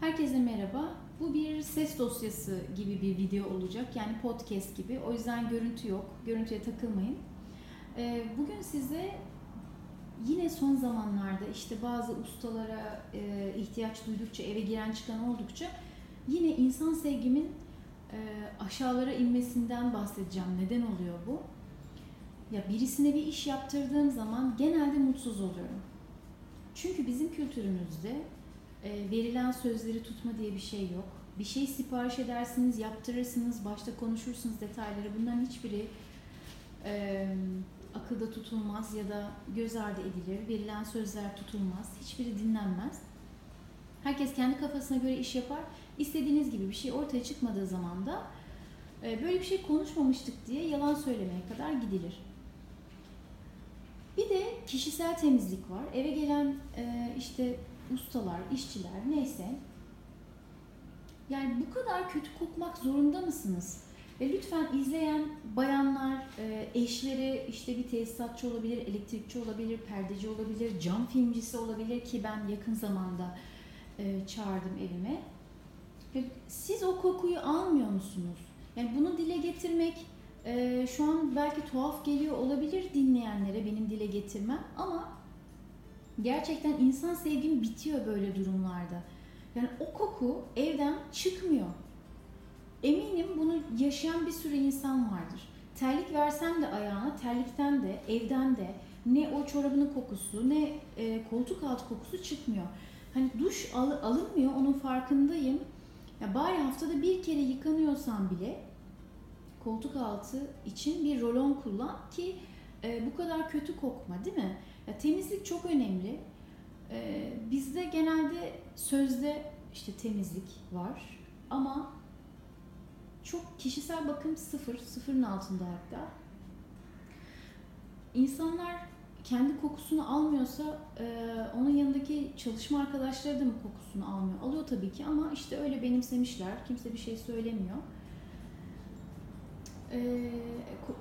Herkese merhaba. Bu bir ses dosyası gibi bir video olacak. Yani podcast gibi. O yüzden görüntü yok. Görüntüye takılmayın. Ee, bugün size yine son zamanlarda işte bazı ustalara e, ihtiyaç duydukça, eve giren çıkan oldukça yine insan sevgimin e, aşağılara inmesinden bahsedeceğim. Neden oluyor bu? Ya birisine bir iş yaptırdığım zaman genelde mutsuz oluyorum. Çünkü bizim kültürümüzde e, verilen sözleri tutma diye bir şey yok. Bir şey sipariş edersiniz, yaptırırsınız, başta konuşursunuz detayları. Bunların hiçbiri e, akılda tutulmaz ya da göz ardı edilir. Verilen sözler tutulmaz. Hiçbiri dinlenmez. Herkes kendi kafasına göre iş yapar. İstediğiniz gibi bir şey ortaya çıkmadığı zaman da e, böyle bir şey konuşmamıştık diye yalan söylemeye kadar gidilir. Bir de kişisel temizlik var. Eve gelen e, işte ustalar, işçiler neyse. Yani bu kadar kötü kokmak zorunda mısınız? Ve lütfen izleyen bayanlar, e, eşleri işte bir tesisatçı olabilir, elektrikçi olabilir, perdeci olabilir, cam filmcisi olabilir ki ben yakın zamanda e, çağırdım evime. Ve siz o kokuyu almıyor musunuz? Yani bunu dile getirmek e, şu an belki tuhaf geliyor olabilir dinleyenlere benim dile getirmem ama gerçekten insan sevgim bitiyor böyle durumlarda. Yani o koku evden çıkmıyor. Eminim bunu yaşayan bir sürü insan vardır. Terlik versen de ayağına, terlikten de, evden de ne o çorabının kokusu ne e, koltuk altı kokusu çıkmıyor. Hani duş al, alınmıyor onun farkındayım. Ya bari haftada bir kere yıkanıyorsan bile koltuk altı için bir rolon kullan ki e, bu kadar kötü kokma değil mi? Ya, temizlik çok önemli. E, bizde genelde sözde işte temizlik var ama çok kişisel bakım sıfır, sıfırın altında hatta. İnsanlar kendi kokusunu almıyorsa e, onun yanındaki çalışma arkadaşları da mı kokusunu almıyor? Alıyor tabii ki ama işte öyle benimsemişler. Kimse bir şey söylemiyor. E,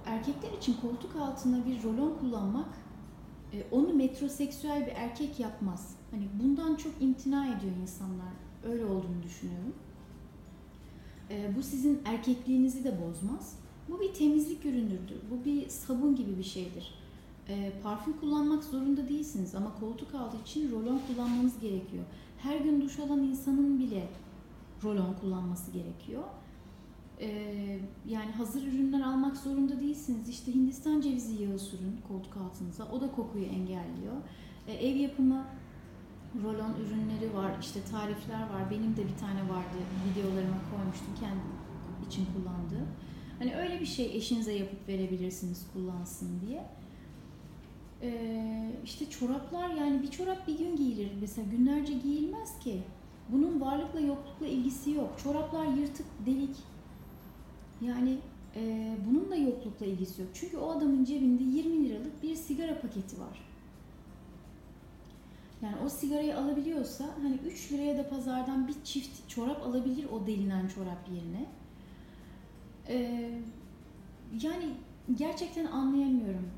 erkekler için koltuk altında bir rolon kullanmak onu metroseksüel bir erkek yapmaz. Hani bundan çok imtina ediyor insanlar. Öyle olduğunu düşünüyorum. E, bu sizin erkekliğinizi de bozmaz. Bu bir temizlik ürünüdür. Bu bir sabun gibi bir şeydir. E, parfüm kullanmak zorunda değilsiniz ama koltuk altı için rolon kullanmanız gerekiyor. Her gün duş alan insanın bile rolon kullanması gerekiyor. Ee, yani hazır ürünler almak zorunda değilsiniz. İşte Hindistan cevizi yağı sürün koltuk altınıza. O da kokuyu engelliyor. Ee, ev yapımı rolon ürünleri var. İşte tarifler var. Benim de bir tane vardı. Videolarıma koymuştum kendim için kullandığım. Hani öyle bir şey eşinize yapıp verebilirsiniz kullansın diye. Ee, işte çoraplar yani bir çorap bir gün giyilir. Mesela günlerce giyilmez ki. Bunun varlıkla yoklukla ilgisi yok. Çoraplar yırtık, delik, yani e, bunun da yoklukla ilgisi yok. Çünkü o adamın cebinde 20 liralık bir sigara paketi var. Yani o sigarayı alabiliyorsa hani 3 liraya da pazardan bir çift çorap alabilir o delinen çorap yerine. Ee, yani gerçekten anlayamıyorum.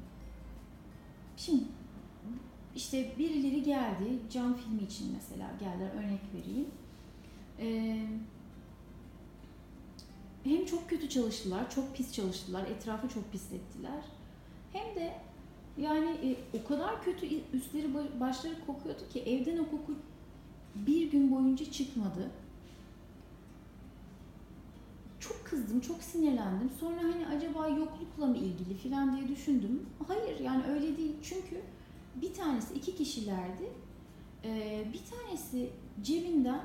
Şimdi işte birileri geldi cam filmi için mesela geldiler örnek vereyim. Ee, hem çok kötü çalıştılar, çok pis çalıştılar, etrafı çok pislettiler. Hem de yani e, o kadar kötü üstleri başları kokuyordu ki evden o koku bir gün boyunca çıkmadı. Çok kızdım, çok sinirlendim. Sonra hani acaba yoklukla mı ilgili falan diye düşündüm. Hayır yani öyle değil. Çünkü bir tanesi iki kişilerdi. Ee, bir tanesi cebinden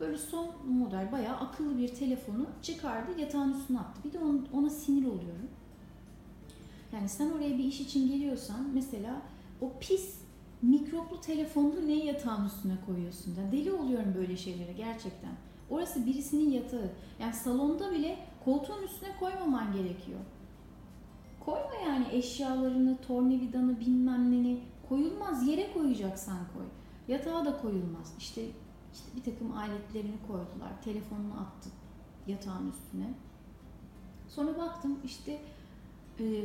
böyle son model bayağı akıllı bir telefonu çıkardı yatağın üstüne attı. Bir de ona sinir oluyorum. Yani sen oraya bir iş için geliyorsan mesela o pis mikroplu telefonunu ne yatağın üstüne koyuyorsun da deli oluyorum böyle şeylere gerçekten. Orası birisinin yatağı. Yani salonda bile koltuğun üstüne koymaman gerekiyor. Koyma yani eşyalarını, tornavidanı, bilmem neni koyulmaz yere koyacaksan koy. Yatağa da koyulmaz. İşte işte bir takım aletlerini koydular. Telefonunu attı yatağın üstüne. Sonra baktım işte e,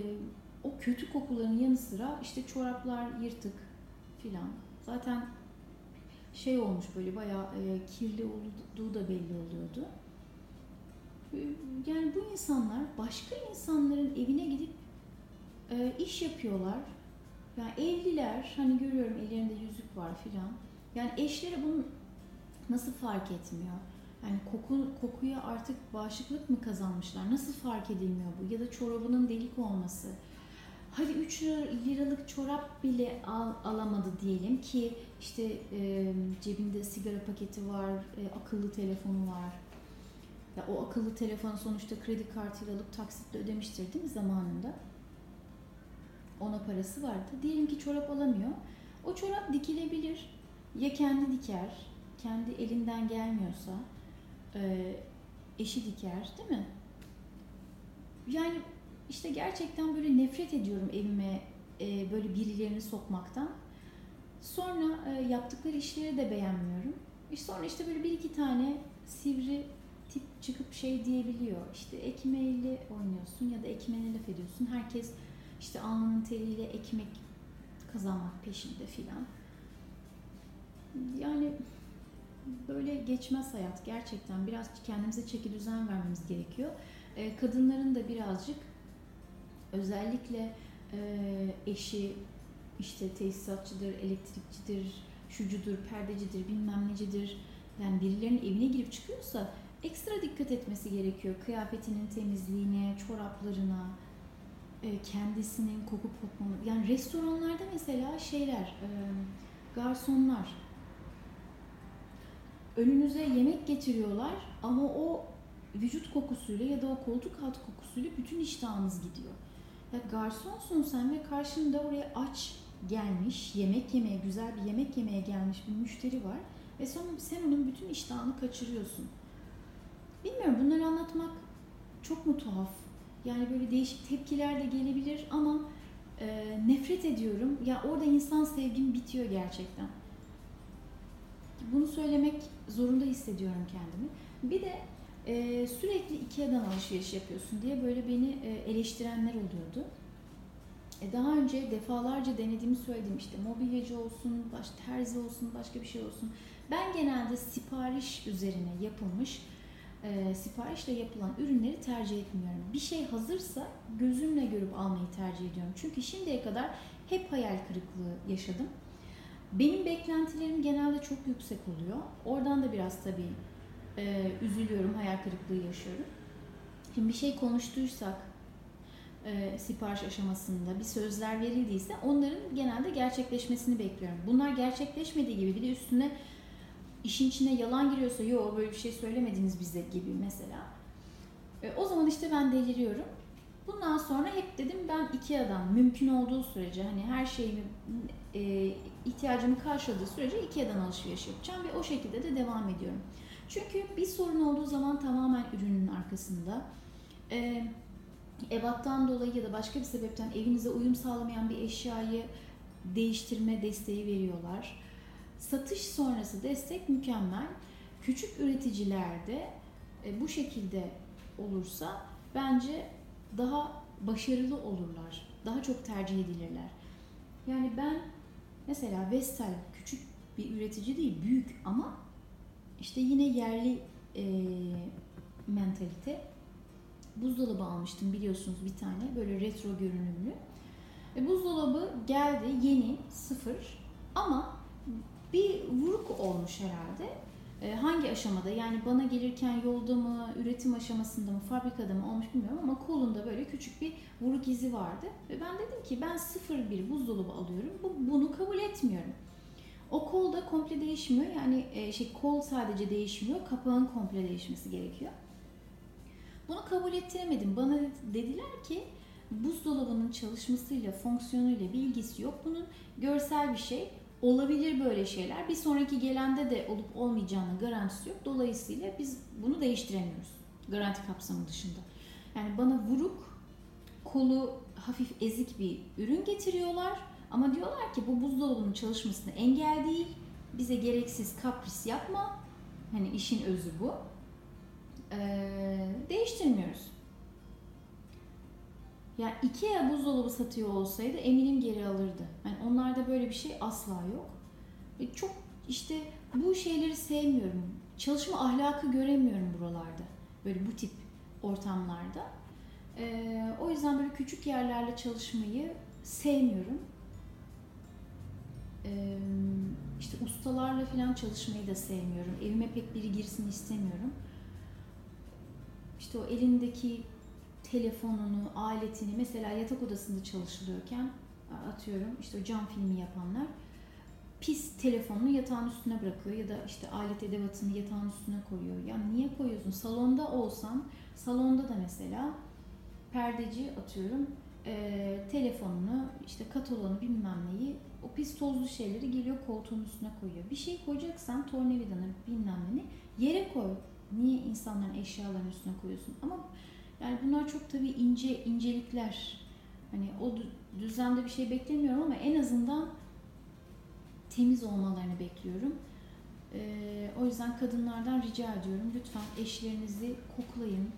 o kötü kokuların yanı sıra işte çoraplar yırtık filan. Zaten şey olmuş böyle bayağı e, kirli olduğu da belli oluyordu. E, yani bu insanlar başka insanların evine gidip e, iş yapıyorlar. Yani evliler, hani görüyorum ellerinde yüzük var filan. Yani eşleri bunu nasıl fark etmiyor? Yani koku, kokuya artık bağışıklık mı kazanmışlar? Nasıl fark edilmiyor bu? Ya da çorabının delik olması. Hadi 3 liralık çorap bile al, alamadı diyelim ki işte e, cebinde sigara paketi var, e, akıllı telefonu var. Ya o akıllı telefonu sonuçta kredi kartıyla alıp taksitle ödemiştir değil mi zamanında? Ona parası vardı. Diyelim ki çorap alamıyor. O çorap dikilebilir. Ya kendi diker, kendi elinden gelmiyorsa e, eşi diker değil mi? Yani işte gerçekten böyle nefret ediyorum evime e, böyle birilerini sokmaktan. Sonra e, yaptıkları işleri de beğenmiyorum. İşte sonra işte böyle bir iki tane sivri tip çıkıp şey diyebiliyor. İşte ekmeğiyle oynuyorsun ya da ekmeğine laf ediyorsun. Herkes işte alnının teriyle ekmek kazanmak peşinde filan. Yani böyle geçmez hayat gerçekten. Biraz kendimize çeki düzen vermemiz gerekiyor. E, kadınların da birazcık özellikle e, eşi işte tesisatçıdır, elektrikçidir, şucudur, perdecidir, bilmem necidir. Yani birilerinin evine girip çıkıyorsa ekstra dikkat etmesi gerekiyor. Kıyafetinin temizliğine, çoraplarına, e, kendisinin koku kokmalı. Yani restoranlarda mesela şeyler, e, garsonlar önünüze yemek getiriyorlar ama o vücut kokusuyla ya da o koltuk alt kokusuyla bütün iştahınız gidiyor. Ya garsonsun sen ve karşında oraya aç gelmiş, yemek yemeye, güzel bir yemek yemeye gelmiş bir müşteri var ve sonra sen onun bütün iştahını kaçırıyorsun. Bilmiyorum bunları anlatmak çok mu tuhaf? Yani böyle değişik tepkiler de gelebilir ama e, nefret ediyorum. Ya orada insan sevgim bitiyor gerçekten. Bunu söylemek zorunda hissediyorum kendimi. Bir de e, sürekli Ikea'dan alışveriş yapıyorsun diye böyle beni e, eleştirenler oluyordu. E, daha önce defalarca denediğimi söyledim işte mobilyacı olsun, baş, terzi olsun, başka bir şey olsun. Ben genelde sipariş üzerine yapılmış, e, siparişle yapılan ürünleri tercih etmiyorum. Bir şey hazırsa gözümle görüp almayı tercih ediyorum. Çünkü şimdiye kadar hep hayal kırıklığı yaşadım. Benim beklentilerim genelde çok yüksek oluyor. Oradan da biraz tabii e, üzülüyorum, hayal kırıklığı yaşıyorum. Şimdi bir şey konuştuysak e, sipariş aşamasında bir sözler verildiyse onların genelde gerçekleşmesini bekliyorum. Bunlar gerçekleşmediği gibi bir de üstüne işin içine yalan giriyorsa yok böyle bir şey söylemediniz bize gibi mesela. E, o zaman işte ben deliriyorum. Bundan sonra hep dedim ben Ikea'dan mümkün olduğu sürece hani her şeyimi e, ihtiyacımı karşıladığı sürece Ikea'dan alışveriş yapacağım ve o şekilde de devam ediyorum. Çünkü bir sorun olduğu zaman tamamen ürünün arkasında. E, ebattan dolayı ya da başka bir sebepten evinize uyum sağlamayan bir eşyayı değiştirme desteği veriyorlar. Satış sonrası destek mükemmel. Küçük üreticilerde e, bu şekilde olursa bence daha başarılı olurlar. Daha çok tercih edilirler. Yani ben mesela Vestel küçük bir üretici değil, büyük ama işte yine yerli e, mentalite. Buzdolabı almıştım biliyorsunuz bir tane böyle retro görünümlü. E, buzdolabı geldi yeni sıfır ama bir vuruk olmuş herhalde. E, hangi aşamada yani bana gelirken yolda mı, üretim aşamasında mı, fabrikada mı olmuş bilmiyorum ama kolunda böyle küçük bir vuruk izi vardı. Ve ben dedim ki ben sıfır bir buzdolabı alıyorum. Bu, bunu kabul etmiyorum. O kol da komple değişmiyor. Yani e, şey kol sadece değişmiyor. Kapağın komple değişmesi gerekiyor. Bunu kabul ettiremedim. Bana dediler ki buzdolabının çalışmasıyla, fonksiyonuyla bir ilgisi yok. Bunun görsel bir şey. Olabilir böyle şeyler. Bir sonraki gelende de olup olmayacağının garantisi yok. Dolayısıyla biz bunu değiştiremiyoruz. Garanti kapsamı dışında. Yani bana vuruk, kolu hafif ezik bir ürün getiriyorlar ama diyorlar ki bu buzdolabının çalışmasına engel değil. Bize gereksiz kapris yapma. Hani işin özü bu. Ee, değiştirmiyoruz. Yani Ikea buzdolabı satıyor olsaydı eminim geri alırdı. Yani onlarda böyle bir şey asla yok. Ve çok işte bu şeyleri sevmiyorum. Çalışma ahlakı göremiyorum buralarda. Böyle bu tip ortamlarda. Ee, o yüzden böyle küçük yerlerle çalışmayı sevmiyorum. Ee, işte ustalarla falan çalışmayı da sevmiyorum. Evime pek biri girsin istemiyorum. İşte o elindeki telefonunu, aletini mesela yatak odasında çalışılıyorken atıyorum işte o cam filmi yapanlar pis telefonunu yatağın üstüne bırakıyor ya da işte alet edevatını yatağın üstüne koyuyor. Ya niye koyuyorsun? Salonda olsan, salonda da mesela perdeci atıyorum e, telefonunu, işte kataloğunu bilmem neyi o pis tozlu şeyleri geliyor koltuğun üstüne koyuyor. Bir şey koyacaksan tornavidanı bilmem ne yere koy. Niye insanların eşyalarının üstüne koyuyorsun? Ama yani bunlar çok tabii ince incelikler. Hani o düzende bir şey beklemiyorum ama en azından temiz olmalarını bekliyorum. Ee, o yüzden kadınlardan rica ediyorum lütfen eşlerinizi koklayın.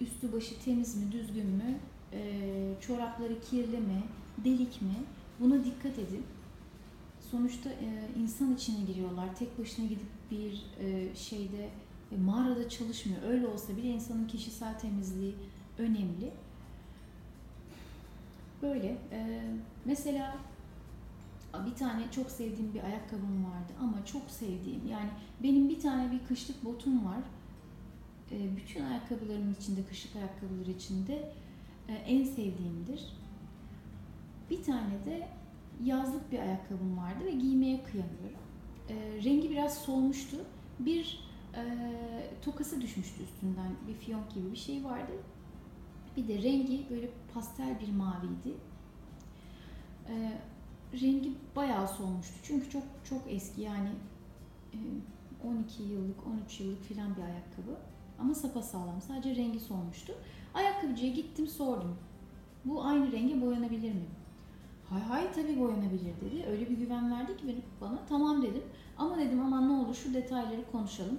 Üstü başı temiz mi, düzgün mü, e, çorapları kirli mi, delik mi? Buna dikkat edin. Sonuçta e, insan içine giriyorlar. Tek başına gidip bir e, şeyde e, mağarada çalışmıyor. Öyle olsa bile insanın kişisel temizliği önemli. Böyle. E, mesela bir tane çok sevdiğim bir ayakkabım vardı ama çok sevdiğim yani benim bir tane bir kışlık botum var. E, bütün ayakkabılarımın içinde, kışlık ayakkabılar içinde e, en sevdiğimdir. Bir tane de yazlık bir ayakkabım vardı ve giymeye kıyamıyorum. E, rengi biraz solmuştu. Bir e, tokası düşmüştü üstünden. Bir fiyonk gibi bir şey vardı. Bir de rengi böyle pastel bir maviydi. E, rengi bayağı solmuştu. Çünkü çok çok eski yani 12 yıllık, 13 yıllık filan bir ayakkabı. Ama sapasağlam. Sadece rengi solmuştu. Ayakkabıcıya gittim sordum. Bu aynı renge boyanabilir mi? Hay hay tabii boyanabilir dedi. Öyle bir güven verdi ki bana. Tamam dedim. Ama dedim aman ne olur şu detayları konuşalım.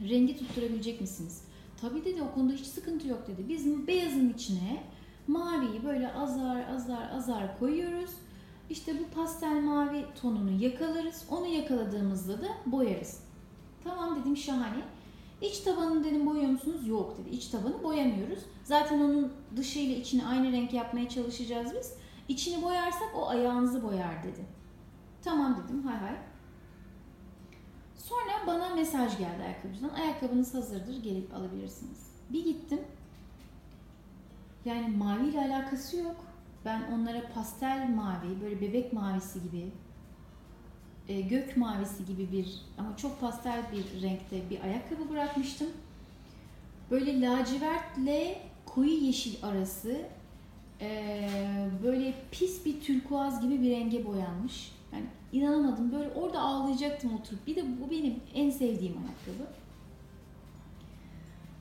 Rengi tutturabilecek misiniz? Tabii dedi o konuda hiç sıkıntı yok dedi. Biz beyazın içine maviyi böyle azar azar azar koyuyoruz. İşte bu pastel mavi tonunu yakalarız. Onu yakaladığımızda da boyarız. Tamam dedim şahane. İç tabanını dedim boyuyor musunuz? Yok dedi. İç tabanı boyamıyoruz. Zaten onun dışı ile içini aynı renk yapmaya çalışacağız biz. İçini boyarsak o ayağınızı boyar dedi. Tamam dedim hay hay. Sonra bana mesaj geldi ayakkabıcıdan. Ayakkabınız hazırdır gelip alabilirsiniz. Bir gittim. Yani mavi ile alakası yok. Ben onlara pastel mavi, böyle bebek mavisi gibi, e, gök mavisi gibi bir ama çok pastel bir renkte bir ayakkabı bırakmıştım. Böyle lacivertle koyu yeşil arası e, böyle pis bir türkuaz gibi bir renge boyanmış. Yani inanamadım. Böyle orada ağlayacaktım oturup. Bir de bu benim en sevdiğim ayakkabı.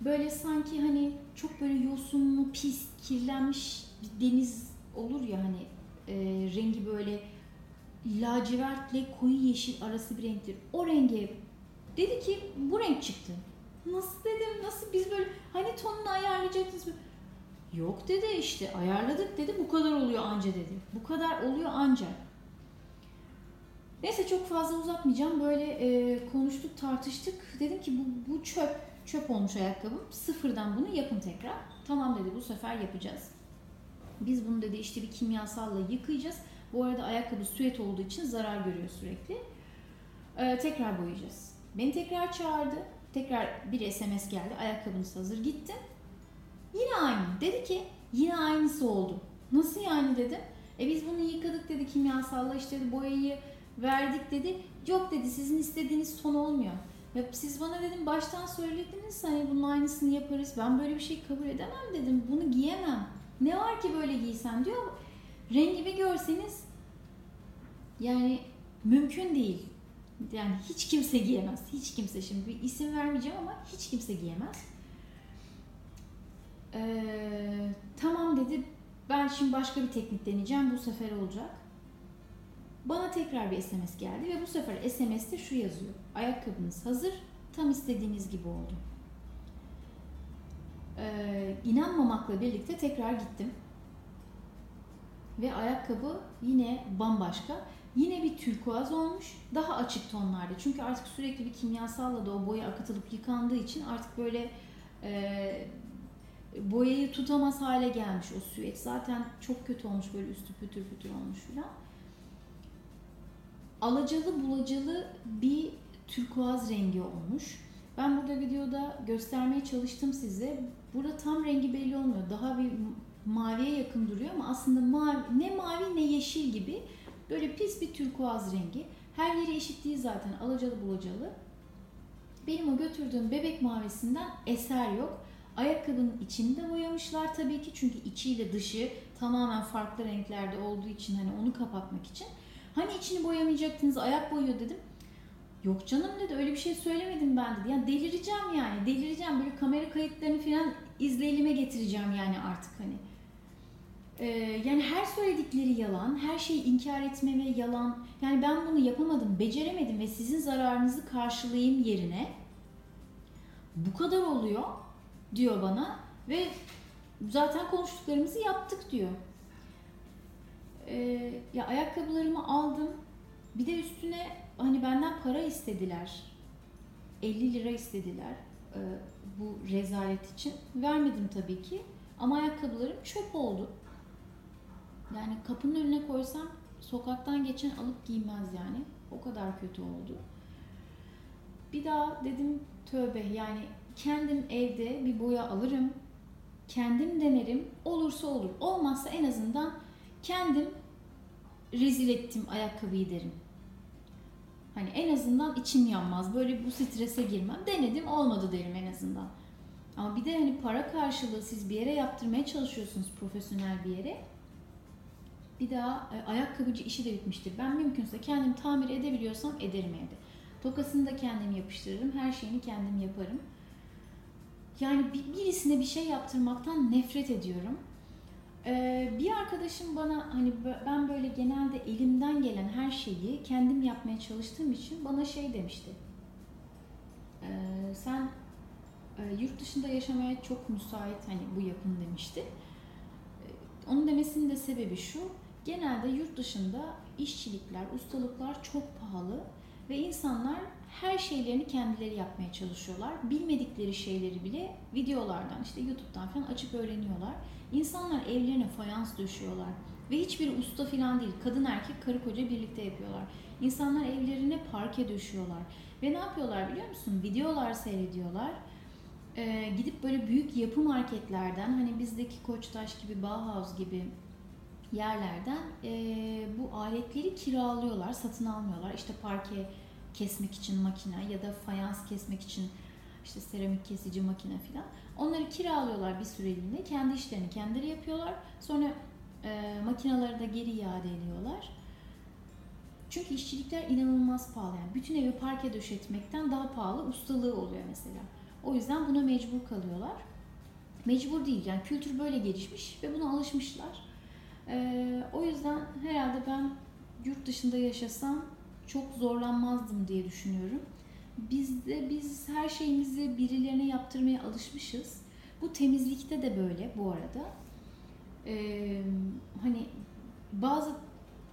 Böyle sanki hani çok böyle yosunlu, pis, kirlenmiş bir deniz olur ya hani e, rengi böyle lacivertle koyu yeşil arası bir renktir. O renge dedi ki bu renk çıktı. Nasıl dedim nasıl biz böyle hani tonunu ayarlayacaktınız Yok dedi işte ayarladık dedi bu kadar oluyor anca dedi. Bu kadar oluyor anca. Neyse çok fazla uzatmayacağım. Böyle e, konuştuk tartıştık. Dedim ki bu, bu çöp. Çöp olmuş ayakkabım. Sıfırdan bunu yapın tekrar. Tamam dedi bu sefer yapacağız. Biz bunu dedi işte bir kimyasalla yıkayacağız. Bu arada ayakkabı süet olduğu için zarar görüyor sürekli. Ee, tekrar boyayacağız. Beni tekrar çağırdı. Tekrar bir SMS geldi. Ayakkabınız hazır. Gittim. Yine aynı. Dedi ki yine aynısı oldu. Nasıl yani dedim. E biz bunu yıkadık dedi kimyasalla işte boyayı verdik dedi. Yok dedi sizin istediğiniz ton olmuyor. Ve siz bana dedim baştan söylediniz hani bunun aynısını yaparız. Ben böyle bir şey kabul edemem dedim. Bunu giyemem. Ne var ki böyle giysem diyor. Rengi bir görseniz yani mümkün değil. Yani hiç kimse giyemez. Hiç kimse şimdi bir isim vermeyeceğim ama hiç kimse giyemez. Ee, tamam dedi. Ben şimdi başka bir teknik deneyeceğim. Bu sefer olacak. Bana tekrar bir SMS geldi ve bu sefer SMS'te şu yazıyor. Ayakkabınız hazır. Tam istediğiniz gibi oldu. Ee, inanmamakla birlikte tekrar gittim. Ve ayakkabı yine bambaşka. Yine bir turkuaz olmuş. Daha açık tonlarda. Çünkü artık sürekli bir kimyasalla da o boya akıtılıp yıkandığı için artık böyle e, boyayı tutamaz hale gelmiş o süet. Zaten çok kötü olmuş böyle üstü pütür pütür olmuş filan. Alacalı bulacalı bir turkuaz rengi olmuş. Ben burada videoda göstermeye çalıştım size. Burada tam rengi belli olmuyor. Daha bir maviye yakın duruyor ama aslında mavi, ne mavi ne yeşil gibi böyle pis bir turkuaz rengi. Her yeri eşit değil zaten alacalı bulacalı. Benim o götürdüğüm bebek mavisinden eser yok. Ayakkabının içini de boyamışlar tabii ki çünkü içiyle dışı tamamen farklı renklerde olduğu için hani onu kapatmak için. Hani içini boyamayacaktınız ayak boyuyor dedim. Yok canım dedi öyle bir şey söylemedim ben dedi. Yani delireceğim yani delireceğim böyle kamera kayıtlarını falan izleyelime getireceğim yani artık hani. Ee, yani her söyledikleri yalan, her şeyi inkar etme ve yalan. Yani ben bunu yapamadım, beceremedim ve sizin zararınızı karşılayayım yerine bu kadar oluyor diyor bana ve zaten konuştuklarımızı yaptık diyor. Ee, ya ayakkabılarımı aldım. Bir de üstüne hani benden para istediler. 50 lira istediler e, bu rezalet için. Vermedim tabii ki. Ama ayakkabılarım çöp oldu. Yani kapının önüne koysam sokaktan geçen alıp giymez yani. O kadar kötü oldu. Bir daha dedim tövbe yani kendim evde bir boya alırım. Kendim denerim. Olursa olur. Olmazsa en azından kendim rezil ettim ayakkabıyı derim. Hani en azından içim yanmaz. Böyle bu strese girmem. Denedim olmadı derim en azından. Ama bir de hani para karşılığı siz bir yere yaptırmaya çalışıyorsunuz profesyonel bir yere. Bir daha e, ayakkabıcı işi de bitmiştir. Ben mümkünse kendim tamir edebiliyorsam ederim evde. Tokasını da kendim yapıştırırım. Her şeyini kendim yaparım. Yani birisine bir şey yaptırmaktan nefret ediyorum. Ee, bir arkadaşım bana hani ben böyle genelde elimden gelen her şeyi kendim yapmaya çalıştığım için bana şey demişti. Ee, sen e, yurt dışında yaşamaya çok müsait hani bu yapın demişti. Ee, onun demesinin de sebebi şu. Genelde yurt dışında işçilikler, ustalıklar çok pahalı ve insanlar her şeylerini kendileri yapmaya çalışıyorlar. Bilmedikleri şeyleri bile videolardan işte YouTube'dan falan açıp öğreniyorlar. İnsanlar evlerine fayans döşüyorlar. Ve hiçbir usta falan değil. Kadın erkek karı koca birlikte yapıyorlar. İnsanlar evlerine parke döşüyorlar. Ve ne yapıyorlar biliyor musun? Videolar seyrediyorlar. Ee, gidip böyle büyük yapı marketlerden hani bizdeki Koçtaş gibi, Bauhaus gibi yerlerden e, bu aletleri kiralıyorlar, satın almıyorlar. İşte parke kesmek için makine ya da fayans kesmek için işte seramik kesici makine falan. Onları kiralıyorlar bir süreliğine. Kendi işlerini kendileri yapıyorlar. Sonra e, makineleri de geri iade ediyorlar. Çünkü işçilikler inanılmaz pahalı. Yani bütün evi parke döşetmekten daha pahalı ustalığı oluyor mesela. O yüzden buna mecbur kalıyorlar. Mecbur değil yani kültür böyle gelişmiş ve buna alışmışlar. Ee, o yüzden herhalde ben yurt dışında yaşasam çok zorlanmazdım diye düşünüyorum. Biz de biz her şeyimizi birilerine yaptırmaya alışmışız. Bu temizlikte de böyle bu arada. Ee, hani bazı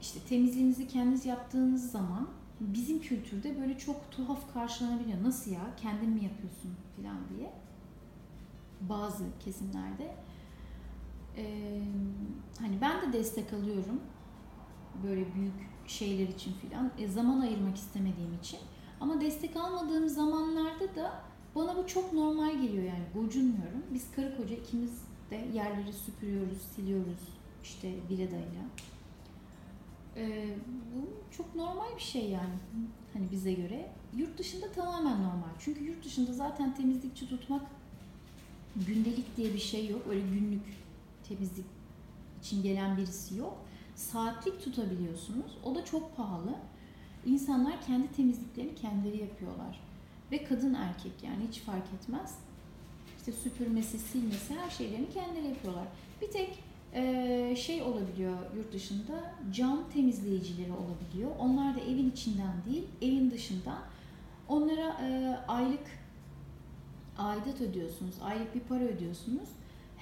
işte temizliğinizi kendiniz yaptığınız zaman bizim kültürde böyle çok tuhaf karşılanabiliyor. Nasıl ya? Kendin mi yapıyorsun falan diye. Bazı kesimlerde. Ee, hani ben de destek alıyorum. Böyle büyük şeyler için filan. E, zaman ayırmak istemediğim için. Ama destek almadığım zamanlarda da bana bu çok normal geliyor yani gocunmuyorum. Biz karı koca ikimiz de yerleri süpürüyoruz, siliyoruz işte Vileda'yla. Ee, bu çok normal bir şey yani hani bize göre. Yurt dışında tamamen normal. Çünkü yurt dışında zaten temizlikçi tutmak gündelik diye bir şey yok. Öyle günlük temizlik için gelen birisi yok. Saatlik tutabiliyorsunuz. O da çok pahalı. İnsanlar kendi temizliklerini kendileri yapıyorlar. Ve kadın erkek yani hiç fark etmez. İşte süpürmesi, silmesi her şeylerini kendileri yapıyorlar. Bir tek şey olabiliyor yurt dışında cam temizleyicileri olabiliyor. Onlar da evin içinden değil, evin dışından. Onlara aylık aidat ödüyorsunuz, aylık bir para ödüyorsunuz.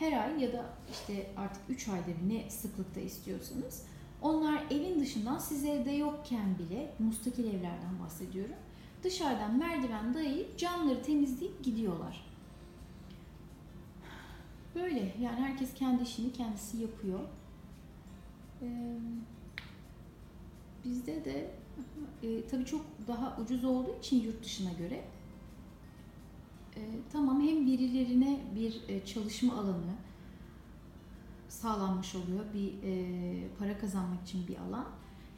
Her ay ya da işte artık 3 ayda bir ne sıklıkta istiyorsanız Onlar evin dışından siz evde yokken bile mustakil evlerden bahsediyorum. Dışarıdan merdiven dayayıp camları temizleyip gidiyorlar. Böyle yani herkes kendi işini kendisi yapıyor. Ee, bizde de e, tabii çok daha ucuz olduğu için yurt dışına göre e, tamam hem birilerine bir e, çalışma alanı sağlanmış oluyor bir e, para kazanmak için bir alan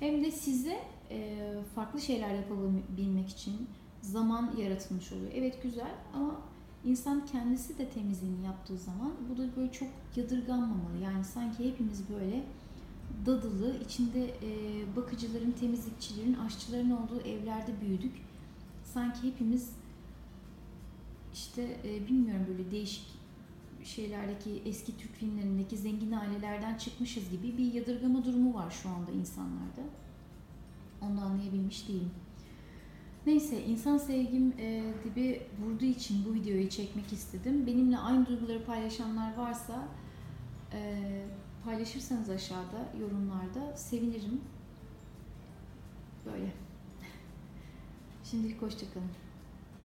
hem de size e, farklı şeyler yapabilmek için zaman yaratılmış oluyor. Evet güzel ama insan kendisi de temizliğini yaptığı zaman bu da böyle çok yadırganmamalı. Yani sanki hepimiz böyle dadılı, içinde e, bakıcıların, temizlikçilerin, aşçıların olduğu evlerde büyüdük. Sanki hepimiz işte e, bilmiyorum böyle değişik şeylerdeki eski Türk filmlerindeki zengin ailelerden çıkmışız gibi bir yadırgama durumu var şu anda insanlarda. Onu da anlayabilmiş değilim. Neyse insan sevgim e, dibi vurduğu için bu videoyu çekmek istedim. Benimle aynı duyguları paylaşanlar varsa e, paylaşırsanız aşağıda yorumlarda sevinirim. Böyle. Şimdilik hoşçakalın.